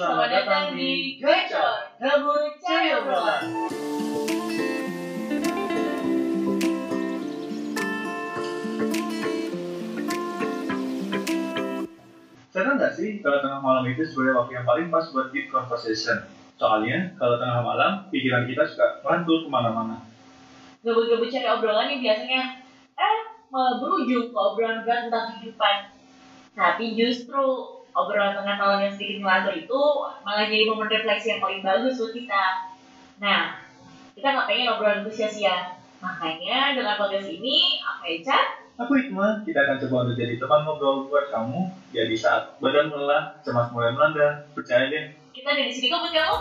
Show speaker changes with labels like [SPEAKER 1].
[SPEAKER 1] selamat datang di Gacor, Gabur Cari Obrolan.
[SPEAKER 2] Sadar nggak sih kalau tengah malam itu sebenarnya waktu yang paling pas buat deep conversation? Soalnya kalau tengah malam pikiran kita suka mantul ke mana-mana.
[SPEAKER 1] Gabur-gabur cari obrolan yang biasanya eh malah berujung ke obrolan berat tentang kehidupan. Tapi justru obrolan malam yang sedikit ngelantur itu malah jadi momen refleksi yang paling bagus buat kita. Nah, kita nggak pengen obrolan itu sia-sia. Makanya dengan podcast ini, aku Eca,
[SPEAKER 2] Aku Hikmah, kita akan coba untuk jadi teman ngobrol buat kamu ya di saat badan lelah, cemas mulai melanda. Percaya deh,
[SPEAKER 1] kita ada di sini kok buat kamu.